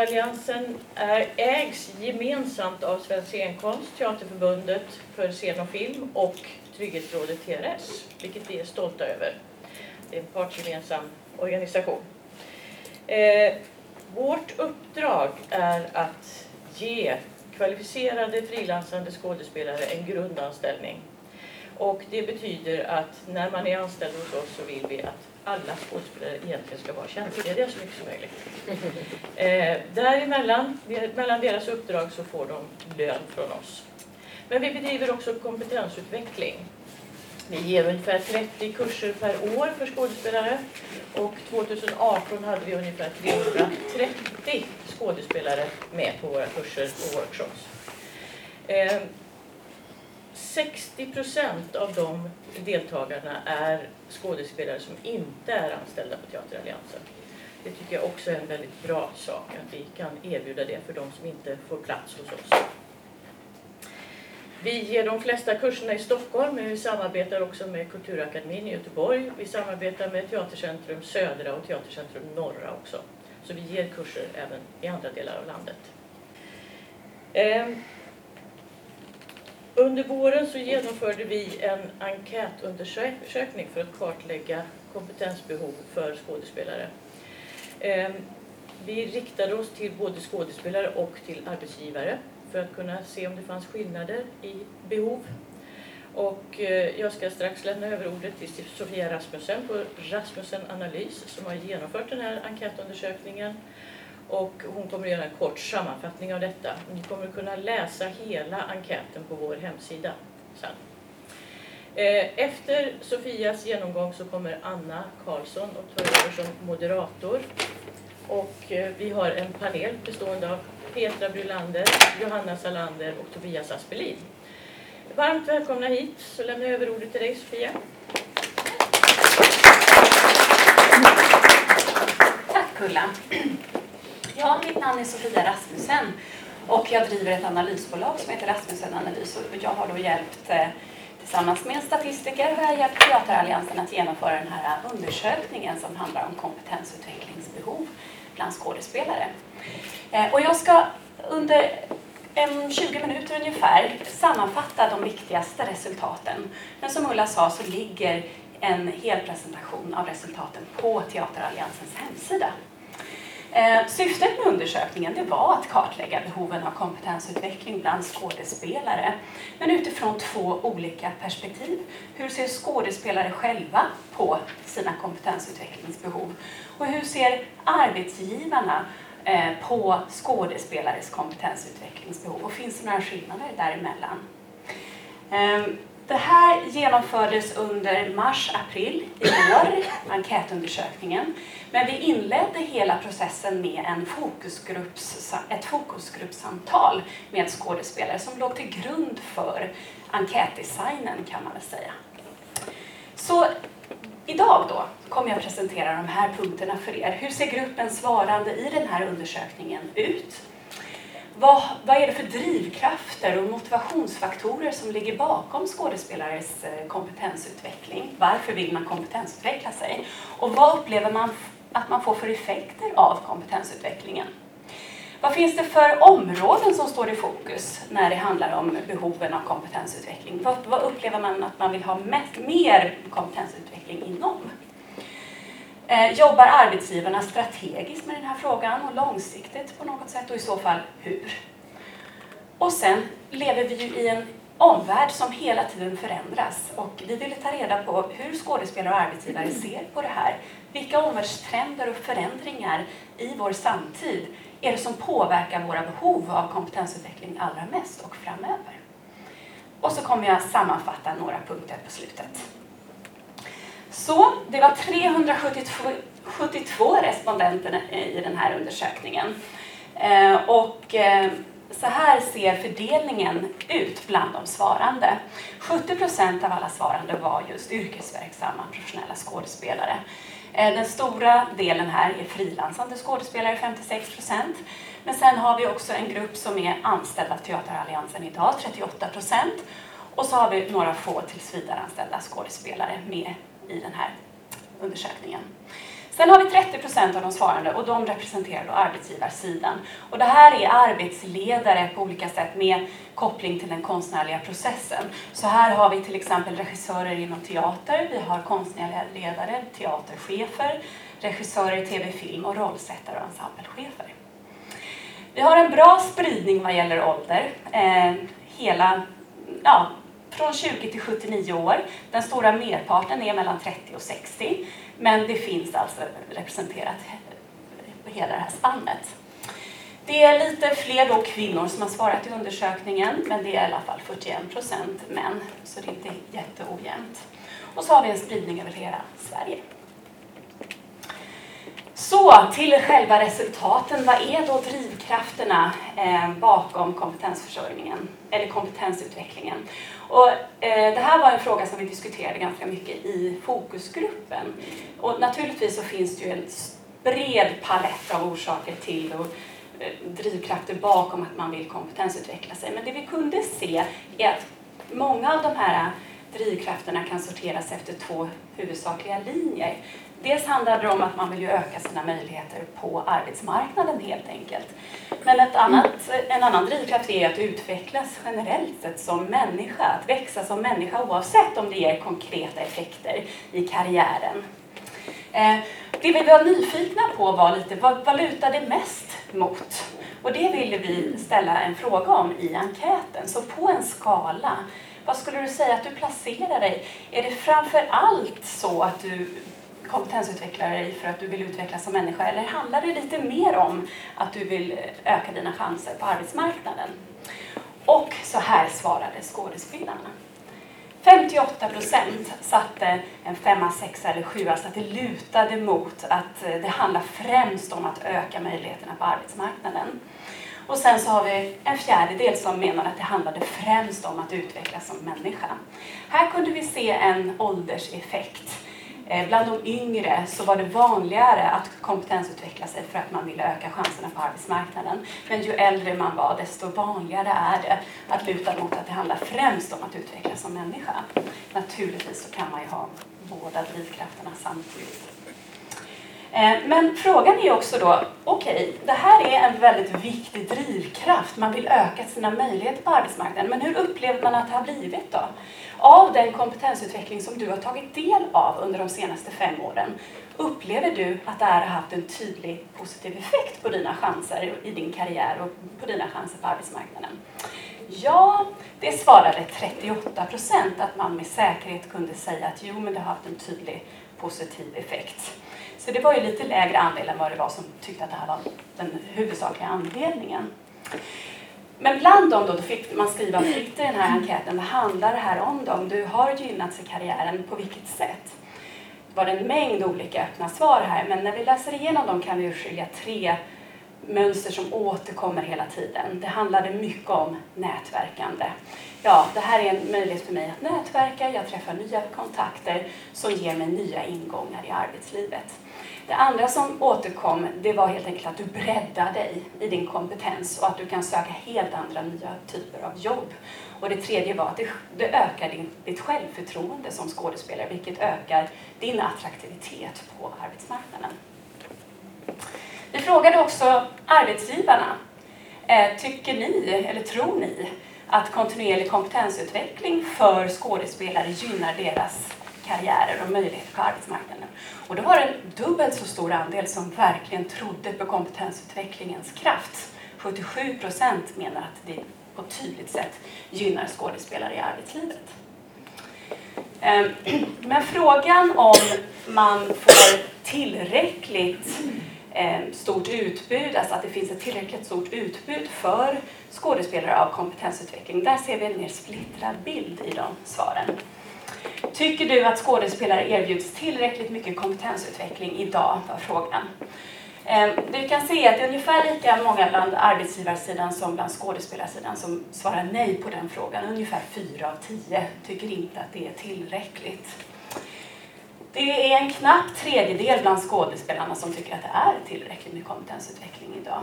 Teateralliansen är, ägs gemensamt av Svensk scenkonst, Teaterförbundet för scen och film och Trygghetsrådet TRS, vilket vi är stolta över. Det är en partsgemensam organisation. Eh, vårt uppdrag är att ge kvalificerade frilansande skådespelare en grundanställning. Och det betyder att när man är anställd hos oss så vill vi att alla skådespelare egentligen ska vara tjänstlediga så mycket som möjligt. Eh, däremellan, mellan deras uppdrag så får de lön från oss. Men vi bedriver också kompetensutveckling. Vi ger ungefär 30 kurser per år för skådespelare och 2018 hade vi ungefär 330 skådespelare med på våra kurser och workshops. Eh, 60 procent av de deltagarna är skådespelare som inte är anställda på Teateralliansen. Det tycker jag också är en väldigt bra sak, att vi kan erbjuda det för de som inte får plats hos oss. Vi ger de flesta kurserna i Stockholm, men vi samarbetar också med Kulturakademin i Göteborg. Vi samarbetar med Teatercentrum Södra och Teatercentrum Norra också. Så vi ger kurser även i andra delar av landet. Ehm, under våren så genomförde vi en enkätundersökning för att kartlägga kompetensbehov för skådespelare. Ehm, vi riktade oss till både skådespelare och till arbetsgivare för att kunna se om det fanns skillnader i behov. Och eh, jag ska strax lämna över ordet till Sofia Rasmussen på Rasmussen Analys som har genomfört den här enkätundersökningen. Och hon kommer att göra en kort sammanfattning av detta. Ni kommer att kunna läsa hela enkäten på vår hemsida sen. Eh, efter Sofias genomgång så kommer Anna Karlsson att ta över som moderator. Och eh, vi har en panel bestående av Petra Brylander, Johanna Salander och Tobias Aspelin. Varmt välkomna hit, så lämnar jag över ordet till dig Sofia. Tack Ulla. Ja, mitt namn är Sofia Rasmussen och jag driver ett analysbolag som heter Rasmussen Analys och jag har då hjälpt eh, Tillsammans med en statistiker har jag hjälpt Teateralliansen att genomföra den här undersökningen som handlar om kompetensutvecklingsbehov bland skådespelare. Eh, och jag ska under en 20 minuter ungefär sammanfatta de viktigaste resultaten. Men som Ulla sa så ligger en hel presentation av resultaten på Teateralliansens hemsida. Eh, syftet med undersökningen det var att kartlägga behoven av kompetensutveckling bland skådespelare, men utifrån två olika perspektiv. Hur ser skådespelare själva på sina kompetensutvecklingsbehov? Och hur ser arbetsgivarna eh, på skådespelares kompetensutvecklingsbehov och finns det några skillnader däremellan? Ehm, det här genomfördes under mars-april i år, enkätundersökningen. Men vi inledde hela processen med en fokusgrupps, ett fokusgruppssamtal med skådespelare som låg till grund för enkätdesignen kan man väl säga. Så Idag då kommer jag presentera de här punkterna för er. Hur ser gruppen svarande i den här undersökningen ut? Vad, vad är det för drivkrafter och motivationsfaktorer som ligger bakom skådespelares eh, kompetensutveckling? Varför vill man kompetensutveckla sig? Och vad upplever man att man får för effekter av kompetensutvecklingen? Vad finns det för områden som står i fokus när det handlar om behoven av kompetensutveckling? Vad, vad upplever man att man vill ha mest, mer kompetensutveckling inom? Eh, jobbar arbetsgivarna strategiskt med den här frågan och långsiktigt på något sätt och i så fall hur? Och sen lever vi ju i en omvärld som hela tiden förändras och vi ville ta reda på hur skådespelare och arbetsgivare ser på det här. Vilka omvärldstrender och förändringar i vår samtid är det som påverkar våra behov av kompetensutveckling allra mest och framöver? Och så kommer jag sammanfatta några punkter på slutet. Så det var 372 respondenter i den här undersökningen. Eh, och eh, så här ser fördelningen ut bland de svarande. 70 procent av alla svarande var just yrkesverksamma professionella skådespelare. Eh, den stora delen här är frilansande skådespelare, 56 procent. Men sen har vi också en grupp som är anställda av Teateralliansen idag, 38 procent. Och så har vi några få tillsvidareanställda skådespelare med i den här undersökningen. Sen har vi 30 procent av de svarande och de representerar då arbetsgivarsidan. Och det här är arbetsledare på olika sätt med koppling till den konstnärliga processen. Så här har vi till exempel regissörer inom teater, vi har konstnärliga ledare, teaterchefer, regissörer i tv-film och rollsättare och ensemblechefer. Vi har en bra spridning vad gäller ålder. Eh, hela, ja, från 20 till 79 år. Den stora merparten är mellan 30 och 60. Men det finns alltså representerat på hela det här spannet. Det är lite fler då kvinnor som har svarat i undersökningen, men det är i alla fall 41 procent män, så det är inte jätteojämnt. Och så har vi en spridning över hela Sverige. Så till själva resultaten. Vad är då drivkrafterna eh, bakom kompetensförsörjningen eller kompetensutvecklingen? Och, eh, det här var en fråga som vi diskuterade ganska mycket i fokusgruppen. Och naturligtvis så finns det ju en bred palett av orsaker till och eh, drivkrafter bakom att man vill kompetensutveckla sig. Men det vi kunde se är att många av de här drivkrafterna kan sorteras efter två huvudsakliga linjer. Dels handlar det om att man vill öka sina möjligheter på arbetsmarknaden helt enkelt. Men ett annat, en annan drivkraft är att utvecklas generellt sett som människa, att växa som människa oavsett om det ger konkreta effekter i karriären. Eh, det vi var nyfikna på var lite, vad, vad lutar det mest mot? Och det ville vi ställa en fråga om i enkäten. Så på en skala, vad skulle du säga att du placerar dig? Är det framför allt så att du kompetensutvecklar dig för att du vill utvecklas som människa eller handlar det lite mer om att du vill eh, öka dina chanser på arbetsmarknaden? Och så här svarade skådespelarna. 58 procent satte en femma, sexa eller sjua, så att det lutade mot att eh, det handlar främst om att öka möjligheterna på arbetsmarknaden. Och sen så har vi en fjärdedel som menar att det handlade främst om att utvecklas som människa. Här kunde vi se en ålderseffekt Eh, bland de yngre så var det vanligare att kompetensutveckla sig för att man ville öka chanserna på arbetsmarknaden. Men ju äldre man var desto vanligare är det att luta mot att det handlar främst om att utvecklas som människa. Naturligtvis så kan man ju ha båda drivkrafterna samtidigt. Eh, men frågan är också då, okej, okay, det här är en väldigt viktig drivkraft. Man vill öka sina möjligheter på arbetsmarknaden. Men hur upplever man att det har blivit då? Av den kompetensutveckling som du har tagit del av under de senaste fem åren, upplever du att det här har haft en tydlig positiv effekt på dina chanser i din karriär och på dina chanser på arbetsmarknaden? Ja, det svarade 38 procent att man med säkerhet kunde säga att jo, men det har haft en tydlig positiv effekt. Så det var ju lite lägre andel än vad det var som tyckte att det här var den huvudsakliga anledningen. Men bland dem då, då fick man skriva fritt i den här enkäten, vad handlar det här om då? Om du har gynnats i karriären, på vilket sätt? Det var en mängd olika öppna svar här, men när vi läser igenom dem kan vi urskilja tre mönster som återkommer hela tiden. Det handlade mycket om nätverkande. Ja, det här är en möjlighet för mig att nätverka, jag träffar nya kontakter som ger mig nya ingångar i arbetslivet. Det andra som återkom det var helt enkelt att du breddar dig i din kompetens och att du kan söka helt andra nya typer av jobb. Och det tredje var att det, det ökar din, ditt självförtroende som skådespelare vilket ökar din attraktivitet på arbetsmarknaden. Vi frågade också arbetsgivarna. Eh, tycker ni, eller tror ni, att kontinuerlig kompetensutveckling för skådespelare gynnar deras karriärer och möjligheter på arbetsmarknaden. Och då var det en dubbelt så stor andel som verkligen trodde på kompetensutvecklingens kraft. 77 procent menar att det på ett tydligt sätt gynnar skådespelare i arbetslivet. Ehm, men frågan om man får tillräckligt ehm, stort utbud, alltså att det finns ett tillräckligt stort utbud för skådespelare av kompetensutveckling, där ser vi en mer splittrad bild i de svaren. Tycker du att skådespelare erbjuds tillräckligt mycket kompetensutveckling idag? var frågan. Ehm, du kan se att det är ungefär lika många bland arbetsgivarsidan som bland skådespelarsidan som svarar nej på den frågan. Ungefär fyra av tio tycker inte att det är tillräckligt. Det är en knapp tredjedel bland skådespelarna som tycker att det är tillräckligt med kompetensutveckling idag.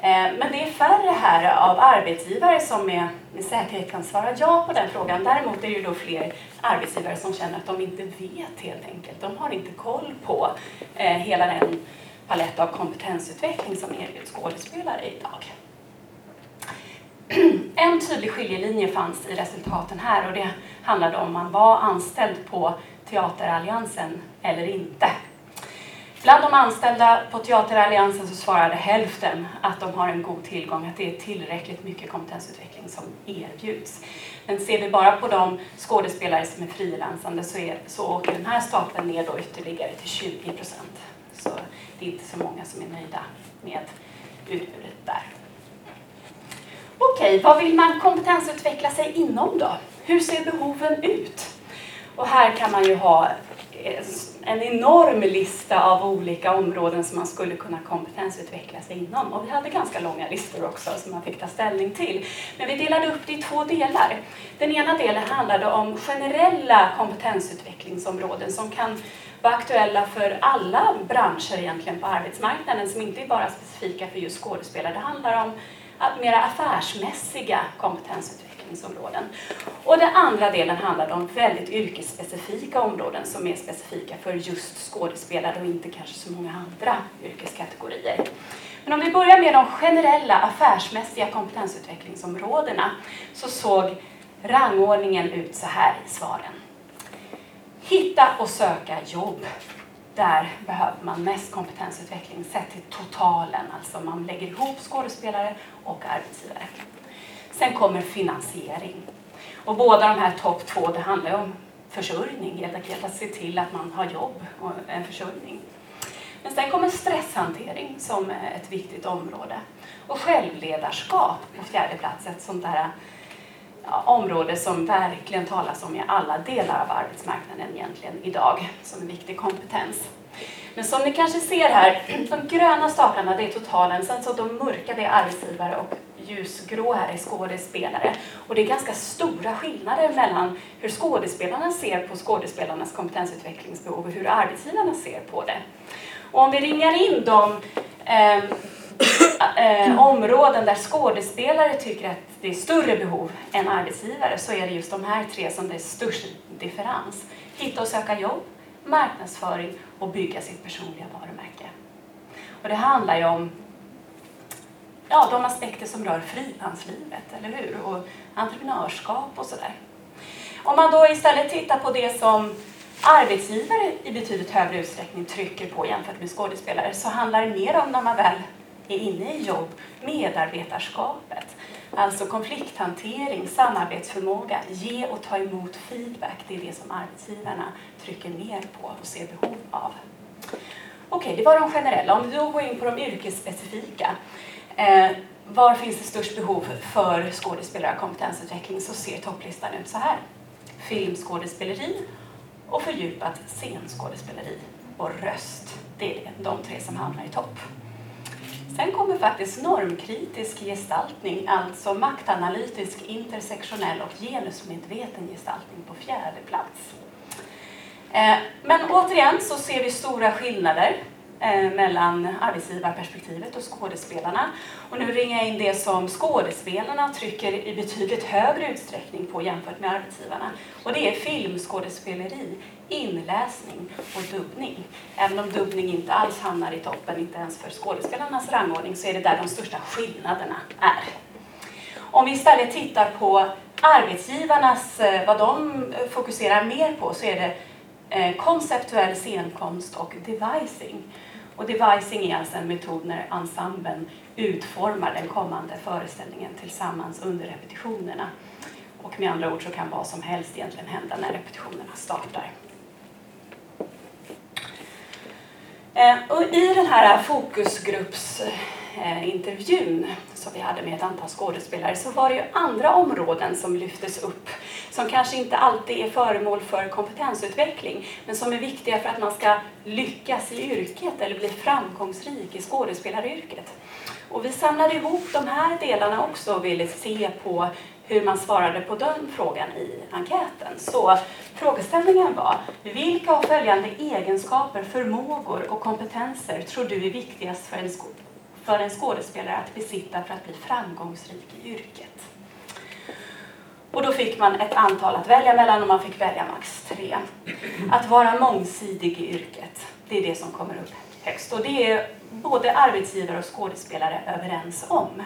Eh, men det är färre här av arbetsgivare som med, med säkerhet kan svara ja på den frågan. Däremot är det ju då fler arbetsgivare som känner att de inte vet helt enkelt. De har inte koll på eh, hela den palett av kompetensutveckling som erbjuds skådespelare idag. En tydlig skiljelinje fanns i resultaten här och det handlade om man var anställd på Teateralliansen eller inte. Bland de anställda på Teateralliansen så svarade hälften att de har en god tillgång, att det är tillräckligt mycket kompetensutveckling som erbjuds. Men ser vi bara på de skådespelare som är frilansande så, är, så åker den här stapeln ner då ytterligare till 20 procent. Så det är inte så många som är nöjda med utbudet där. Okej, vad vill man kompetensutveckla sig inom då? Hur ser behoven ut? Och här kan man ju ha eh, en enorm lista av olika områden som man skulle kunna kompetensutveckla sig inom. Och vi hade ganska långa listor också som man fick ta ställning till. Men vi delade upp det i två delar. Den ena delen handlade om generella kompetensutvecklingsområden som kan vara aktuella för alla branscher egentligen på arbetsmarknaden som inte är bara specifika för just skådespelare. Det handlar om mera affärsmässiga kompetensutvecklingsområden. Och den andra delen handlade om väldigt yrkesspecifika områden som är specifika för just skådespelare och inte kanske så många andra yrkeskategorier. Men om vi börjar med de generella affärsmässiga kompetensutvecklingsområdena så såg rangordningen ut så här i svaren. Hitta och söka jobb där behöver man mest kompetensutveckling sett till totalen, alltså man lägger ihop skådespelare och arbetsgivare. Sen kommer finansiering. Och båda de här topp två, det handlar om försörjning, helt enkelt att se till att man har jobb och en försörjning. Men sen kommer stresshantering som ett viktigt område. Och självledarskap på fjärde plats, ett sånt där ja, område som verkligen talas om i alla delar av arbetsmarknaden egentligen idag som en viktig kompetens. Men som ni kanske ser här, de gröna staplarna det är totalen, sen så de mörka det är arbetsgivare och ljusgrå här är skådespelare. Och det är ganska stora skillnader mellan hur skådespelarna ser på skådespelarnas kompetensutvecklingsbehov och hur arbetsgivarna ser på det. Och om vi ringar in de eh, eh, områden där skådespelare tycker att det är större behov än arbetsgivare så är det just de här tre som det är störst differens. Hitta och söka jobb, marknadsföring och bygga sitt personliga varumärke. Och det handlar ju om ja, de aspekter som rör frilanslivet, eller hur? Och entreprenörskap och sådär. Om man då istället tittar på det som arbetsgivare i betydligt högre utsträckning trycker på jämfört med skådespelare så handlar det mer om när man väl är inne i jobb, medarbetarskapet. Alltså konflikthantering, samarbetsförmåga, ge och ta emot feedback. Det är det som arbetsgivarna trycker ner på och ser behov av. Okej, okay, det var de generella. Om vi då går in på de yrkesspecifika. Eh, var finns det störst behov för skådespelare kompetensutveckling så ser topplistan ut så här. Filmskådespeleri och fördjupat scenskådespeleri och röst. Det är de tre som hamnar i topp. Sen kommer faktiskt normkritisk gestaltning, alltså maktanalytisk, intersektionell och genusmedveten gestaltning på fjärde plats. Eh, men återigen så ser vi stora skillnader eh, mellan arbetsgivarperspektivet och skådespelarna. Och nu ringar jag in det som skådespelarna trycker i betydligt högre utsträckning på jämfört med arbetsgivarna. Och det är filmskådespeleri, inläsning och dubbning. Även om dubbning inte alls hamnar i toppen, inte ens för skådespelarnas rangordning, så är det där de största skillnaderna är. Om vi istället tittar på arbetsgivarnas, eh, vad de eh, fokuserar mer på, så är det Eh, konceptuell scenkonst och devising. Och devising är alltså en metod när ensemblen utformar den kommande föreställningen tillsammans under repetitionerna. Och med andra ord så kan vad som helst egentligen hända när repetitionerna startar. Eh, och I den här fokusgrupps Eh, intervjun som vi hade med ett antal skådespelare så var det ju andra områden som lyftes upp som kanske inte alltid är föremål för kompetensutveckling men som är viktiga för att man ska lyckas i yrket eller bli framgångsrik i skådespelaryrket. Och vi samlade ihop de här delarna också och ville se på hur man svarade på den frågan i enkäten. Så frågeställningen var, vilka av följande egenskaper, förmågor och kompetenser tror du är viktigast för en, för en skådespelare att besitta för att bli framgångsrik i yrket? Och då fick man ett antal att välja mellan och man fick välja max tre. Att vara mångsidig i yrket, det är det som kommer upp högst. Och det är både arbetsgivare och skådespelare överens om.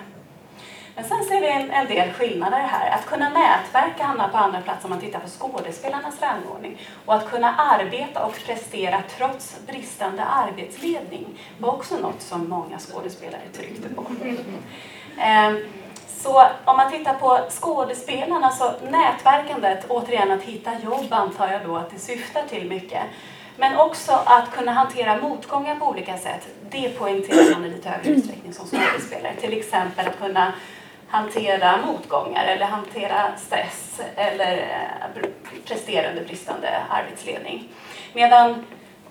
Men sen ser vi en, en del skillnader här. Att kunna nätverka hamnar på andra plats om man tittar på skådespelarnas rangordning. Och att kunna arbeta och prestera trots bristande arbetsledning var också något som många skådespelare tryckte på. Ehm, så om man tittar på skådespelarna, så nätverkandet, återigen att hitta jobb antar jag då att det syftar till mycket. Men också att kunna hantera motgångar på olika sätt. Det poängterar man i lite högre utsträckning som skådespelare. Till exempel att kunna hantera motgångar eller hantera stress eller eh, presterande bristande arbetsledning. Medan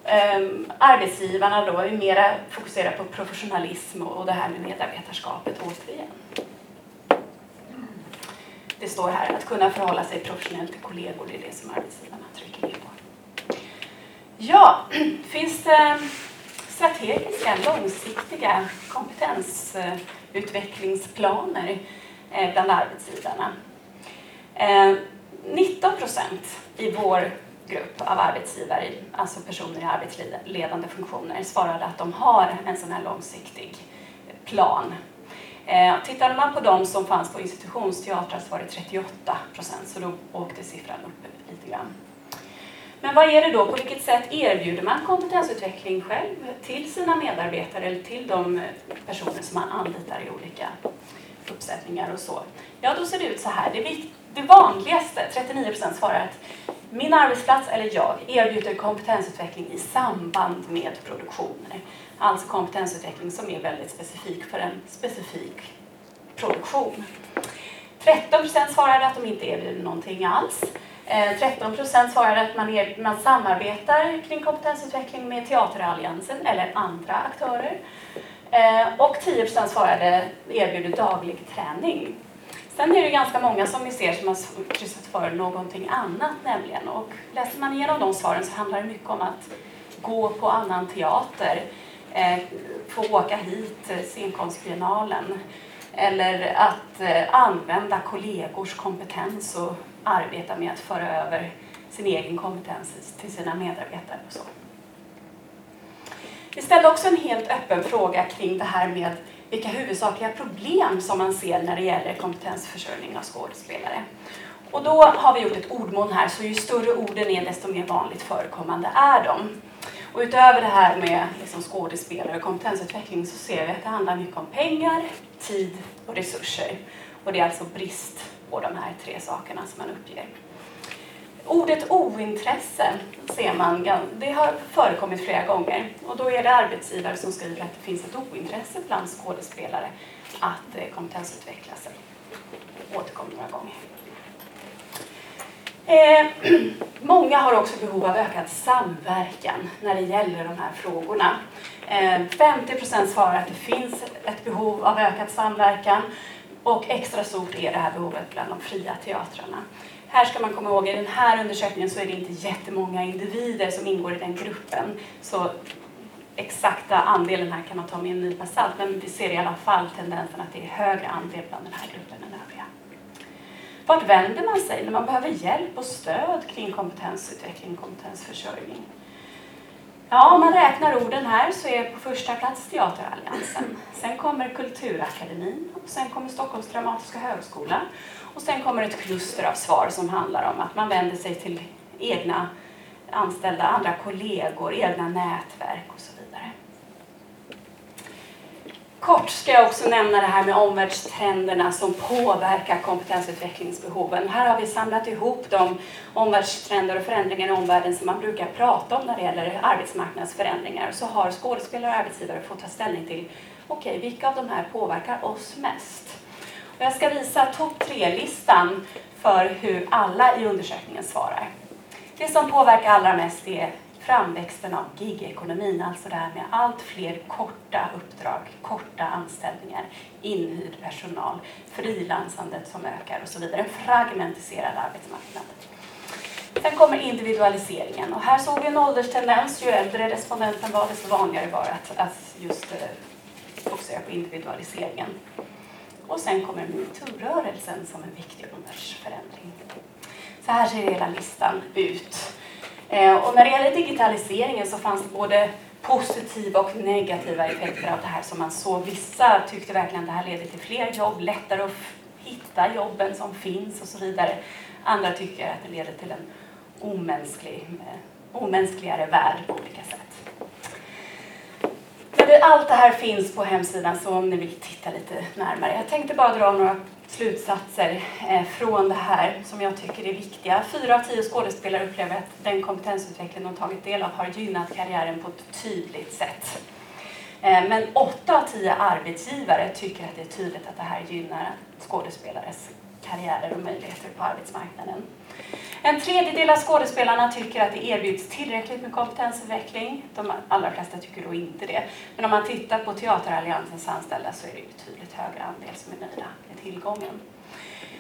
eh, arbetsgivarna då är mera fokuserade på professionalism och det här med medarbetarskapet återigen. Det står här att kunna förhålla sig professionellt till kollegor, det är det som arbetsgivarna trycker ner på. Ja, finns det eh, strategiska, långsiktiga kompetens eh, utvecklingsplaner eh, bland arbetsgivarna? Eh, 19 procent i vår grupp av arbetsgivare, alltså personer i arbetsledande funktioner, svarade att de har en sån här långsiktig plan. Eh, tittade man på de som fanns på institutionsteatrar så var det 38 procent, så då åkte siffran upp lite grann. Men vad är det då? På vilket sätt erbjuder man kompetensutveckling själv till sina medarbetare eller till de personer som man anlitar i olika uppsättningar och så? Ja, då ser det ut så här. Det, det vanligaste, 39 procent svarar att min arbetsplats eller jag erbjuder kompetensutveckling i samband med produktioner. Alltså kompetensutveckling som är väldigt specifik för en specifik produktion. 13 procent svarade att de inte erbjuder någonting alls. Eh, 13 procent svarade att man, er, man samarbetar kring kompetensutveckling med Teateralliansen eller andra aktörer. Eh, och 10 procent svarade erbjuder daglig träning. Sen är det ganska många som vi ser som har kryssat för någonting annat nämligen. Och läser man igenom de svaren så handlar det mycket om att gå på annan teater, eh, få åka hit, scenkonstbiennalen, eller att använda kollegors kompetens och arbeta med att föra över sin egen kompetens till sina medarbetare. Och så. Vi ställde också en helt öppen fråga kring det här med vilka huvudsakliga problem som man ser när det gäller kompetensförsörjning av skådespelare. Och då har vi gjort ett ordmoln här, så ju större orden är desto mer vanligt förekommande är de. Och utöver det här med liksom skådespelare och kompetensutveckling så ser vi att det handlar mycket om pengar, tid och resurser. Och det är alltså brist på de här tre sakerna som man uppger. Ordet ointresse ser man, det har förekommit flera gånger och då är det arbetsgivare som skriver att det finns ett ointresse bland skådespelare att eh, kompetensutveckla sig. Återkommer några gånger. Eh, många har också behov av ökad samverkan när det gäller de här frågorna. Eh, 50% svarar att det finns ett behov av ökad samverkan och extra stort är det här behovet bland de fria teatrarna. Här ska man komma ihåg, i den här undersökningen så är det inte jättemånga individer som ingår i den gruppen. Så exakta andelen här kan man ta med en nypa salt, men vi ser i alla fall tendensen att det är högre andel bland den här gruppen än övriga. Vart vänder man sig när man behöver hjälp och stöd kring kompetensutveckling och kompetensförsörjning? Ja, om man räknar orden här så är på första plats Teateralliansen. Sen kommer Kulturakademin, och sen kommer Stockholms dramatiska högskola och sen kommer ett kluster av svar som handlar om att man vänder sig till egna anställda, andra kollegor, egna nätverk och så vidare. Kort ska jag också nämna det här med omvärldstrenderna som påverkar kompetensutvecklingsbehoven. Här har vi samlat ihop de omvärldstrender och förändringar i omvärlden som man brukar prata om när det gäller arbetsmarknadsförändringar. Så har skådespelare och arbetsgivare fått ta ställning till okej, okay, vilka av de här påverkar oss mest? Och jag ska visa topp tre-listan för hur alla i undersökningen svarar. Det som påverkar allra mest är framväxten av gigekonomin, alltså det här med allt fler korta uppdrag, korta anställningar, inhyrd personal, frilansandet som ökar och så vidare. En fragmentiserad arbetsmarknad. Sen kommer individualiseringen och här såg vi en ålderstendens. Ju äldre respondenten var desto vanligare var det att, att just eh, på individualiseringen. Och sen kommer metoo-rörelsen som en viktig åldersförändring. Så här ser hela listan ut. Eh, och när det gäller digitaliseringen så fanns det både positiva och negativa effekter av det här som man såg. Vissa tyckte verkligen att det här leder till fler jobb, lättare att hitta jobben som finns och så vidare. Andra tycker att det leder till en omänsklig, eh, omänskligare värld på olika sätt. Allt det här finns på hemsidan så om ni vill titta lite närmare. Jag tänkte bara dra några slutsatser eh, från det här som jag tycker är viktiga. Fyra av tio skådespelare upplever att den kompetensutveckling de tagit del av har gynnat karriären på ett tydligt sätt. Eh, men åtta av tio arbetsgivare tycker att det är tydligt att det här gynnar skådespelares karriärer och möjligheter på arbetsmarknaden. En tredjedel av skådespelarna tycker att det erbjuds tillräckligt med kompetensutveckling. De allra flesta tycker då inte det. Men om man tittar på Teateralliansens anställda så är det betydligt högre andel som är nöjda med tillgången.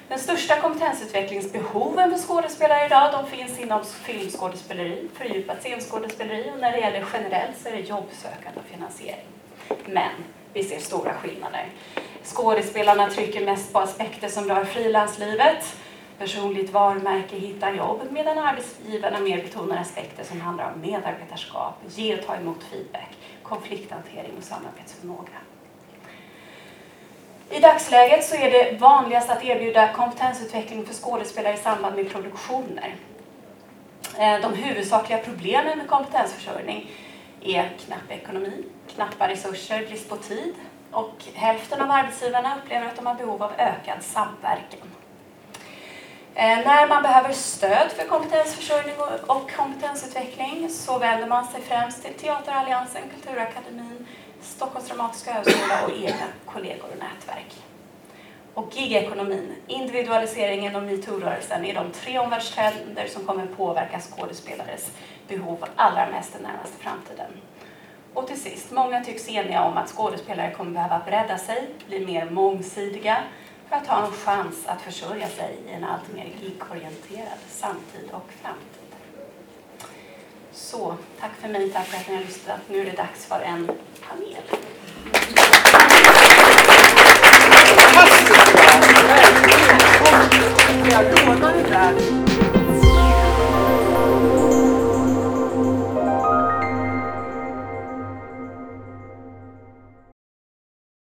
Den största kompetensutvecklingsbehoven för skådespelare idag de finns inom filmskådespeleri, fördjupat scenskådespeleri och när det gäller generellt så är det jobbsökande och finansiering. Men vi ser stora skillnader. Skådespelarna trycker mest på aspekter som rör frilanslivet personligt varumärke, hitta jobb, medan arbetsgivarna mer betonar aspekter som handlar om medarbetarskap, ge och ta emot feedback, konflikthantering och samarbetsförmåga. I dagsläget så är det vanligast att erbjuda kompetensutveckling för skådespelare i samband med produktioner. Eh, de huvudsakliga problemen med kompetensförsörjning är knapp ekonomi, knappa resurser, brist på tid och hälften av arbetsgivarna upplever att de har behov av ökad samverkan. Eh, när man behöver stöd för kompetensförsörjning och kompetensutveckling så vänder man sig främst till Teateralliansen, Kulturakademin, Stockholms dramatiska högskola och egna kollegor och nätverk. Och gigekonomin, individualiseringen och metoo-rörelsen är de tre omvärldstrender som kommer påverka skådespelares behov allra mest den närmaste framtiden. Och till sist, många tycks eniga om att skådespelare kommer behöva bredda sig, bli mer mångsidiga, för att ha en chans att försörja sig i en allt mer gigorienterad samtid och framtid. Så, tack för mig, tack för att ni har lyssnat. Nu är det dags för en panel. Fantastiskt bra! Jag lånar det där.